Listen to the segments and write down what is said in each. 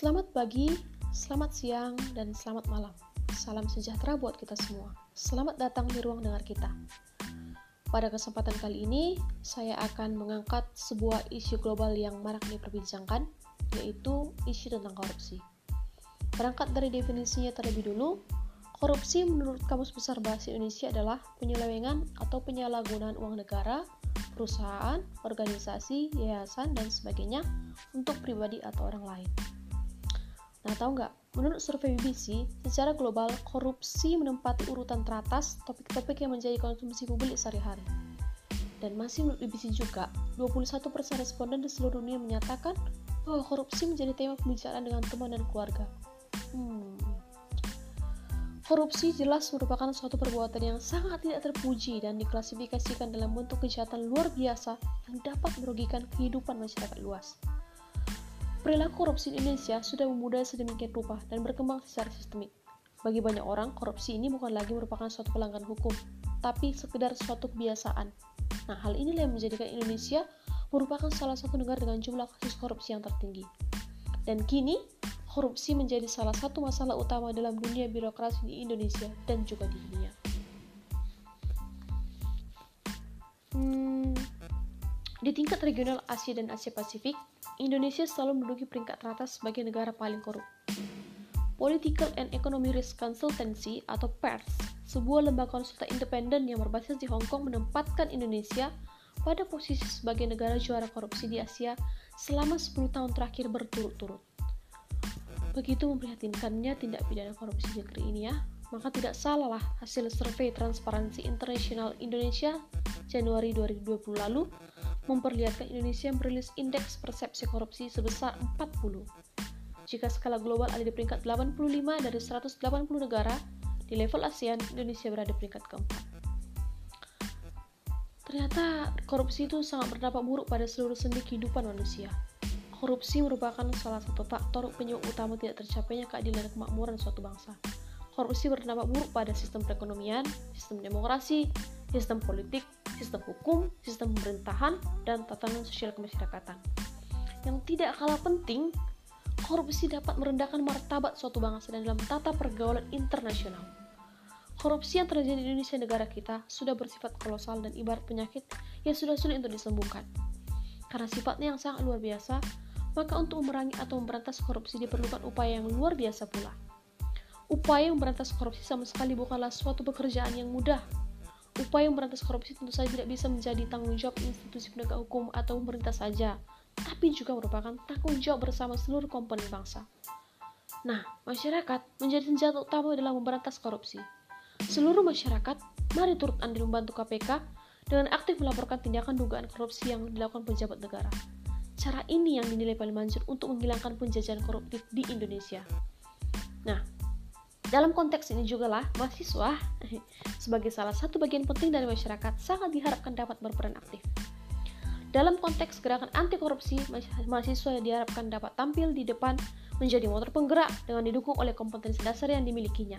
Selamat pagi, selamat siang, dan selamat malam. Salam sejahtera buat kita semua. Selamat datang di ruang dengar kita. Pada kesempatan kali ini, saya akan mengangkat sebuah isu global yang marak diperbincangkan, yaitu isu tentang korupsi. Berangkat dari definisinya terlebih dulu, korupsi menurut Kamus Besar Bahasa Indonesia adalah penyelewengan atau penyalahgunaan uang negara, perusahaan, organisasi, yayasan, dan sebagainya untuk pribadi atau orang lain. Nah, tahu nggak? Menurut survei BBC, secara global, korupsi menempati urutan teratas topik-topik yang menjadi konsumsi publik sehari-hari. Dan masih menurut BBC juga, 21% responden di seluruh dunia menyatakan bahwa korupsi menjadi tema pembicaraan dengan teman dan keluarga. Hmm. Korupsi jelas merupakan suatu perbuatan yang sangat tidak terpuji dan diklasifikasikan dalam bentuk kejahatan luar biasa yang dapat merugikan kehidupan masyarakat luas. Perilaku korupsi di Indonesia sudah memudar sedemikian rupa dan berkembang secara sistemik. Bagi banyak orang, korupsi ini bukan lagi merupakan suatu pelanggaran hukum, tapi sekedar suatu kebiasaan. Nah, hal inilah yang menjadikan Indonesia merupakan salah satu negara dengan jumlah kasus korupsi yang tertinggi. Dan kini, korupsi menjadi salah satu masalah utama dalam dunia birokrasi di Indonesia dan juga di dunia. Hmm, di tingkat regional Asia dan Asia Pasifik, Indonesia selalu menduduki peringkat teratas sebagai negara paling korup. Political and Economic Risk Consultancy atau PERS, sebuah lembaga konsultan independen yang berbasis di Hong Kong menempatkan Indonesia pada posisi sebagai negara juara korupsi di Asia selama 10 tahun terakhir berturut-turut. Begitu memprihatinkannya tindak pidana korupsi di negeri ini ya, maka tidak salahlah hasil survei Transparansi Internasional Indonesia Januari 2020 lalu memperlihatkan Indonesia merilis indeks persepsi korupsi sebesar 40. Jika skala global ada di peringkat 85 dari 180 negara, di level ASEAN, Indonesia berada di peringkat keempat. Ternyata korupsi itu sangat berdampak buruk pada seluruh sendi kehidupan manusia. Korupsi merupakan salah satu faktor penyebab utama tidak tercapainya keadilan dan kemakmuran suatu bangsa. Korupsi berdampak buruk pada sistem perekonomian, sistem demokrasi, sistem politik, sistem hukum, sistem pemerintahan, dan tatanan sosial kemasyarakatan. Yang tidak kalah penting, korupsi dapat merendahkan martabat suatu bangsa dan dalam tata pergaulan internasional. Korupsi yang terjadi di Indonesia negara kita sudah bersifat kolosal dan ibarat penyakit yang sudah sulit untuk disembuhkan. Karena sifatnya yang sangat luar biasa, maka untuk memerangi atau memberantas korupsi diperlukan upaya yang luar biasa pula. Upaya memberantas korupsi sama sekali bukanlah suatu pekerjaan yang mudah, Upaya memberantas korupsi tentu saja tidak bisa menjadi tanggung jawab institusi penegak hukum atau pemerintah saja, tapi juga merupakan tanggung jawab bersama seluruh komponen bangsa. Nah, masyarakat menjadi senjata utama dalam memberantas korupsi. Seluruh masyarakat, mari turut andil membantu KPK dengan aktif melaporkan tindakan dugaan korupsi yang dilakukan pejabat negara. Cara ini yang dinilai paling manjur untuk menghilangkan penjajahan koruptif di Indonesia. Nah, dalam konteks ini juga lah, mahasiswa sebagai salah satu bagian penting dari masyarakat sangat diharapkan dapat berperan aktif. Dalam konteks gerakan anti korupsi, mahasiswa diharapkan dapat tampil di depan menjadi motor penggerak dengan didukung oleh kompetensi dasar yang dimilikinya,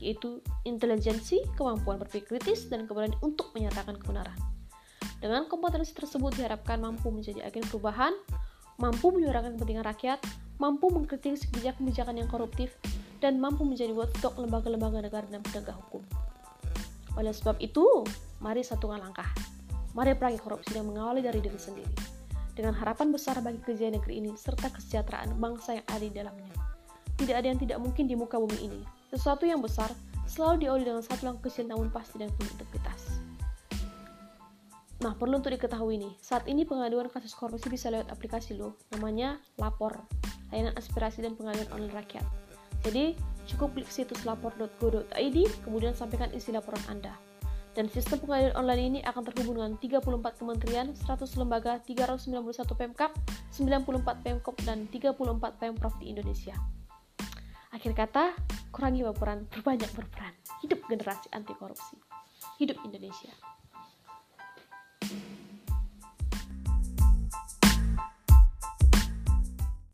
yaitu intelijensi, kemampuan berpikir kritis, dan keberanian untuk menyatakan kebenaran. Dengan kompetensi tersebut diharapkan mampu menjadi agen perubahan, mampu menyuarakan kepentingan rakyat, mampu mengkritik kebijakan-kebijakan yang koruptif, dan mampu menjadi watchdog lembaga-lembaga negara dan penegak hukum. Oleh sebab itu, mari satukan langkah. Mari perangi korupsi dan mengawali dari diri sendiri. Dengan harapan besar bagi kejayaan negeri ini serta kesejahteraan bangsa yang ada di dalamnya. Tidak ada yang tidak mungkin di muka bumi ini. Sesuatu yang besar selalu diawali dengan satu langkah kecil namun pasti dan penuh integritas. Nah, perlu untuk diketahui nih, saat ini pengaduan kasus korupsi bisa lewat aplikasi loh, namanya Lapor, layanan aspirasi dan pengaduan online rakyat. Jadi, cukup klik situs lapor.go.id, kemudian sampaikan isi laporan Anda. Dan sistem pengaduan online ini akan terhubung dengan 34 kementerian, 100 lembaga, 391 Pemkap, 94 Pemkop, dan 34 Pemprov di Indonesia. Akhir kata, kurangi baperan, berbanyak berperan. Hidup generasi anti korupsi. Hidup Indonesia.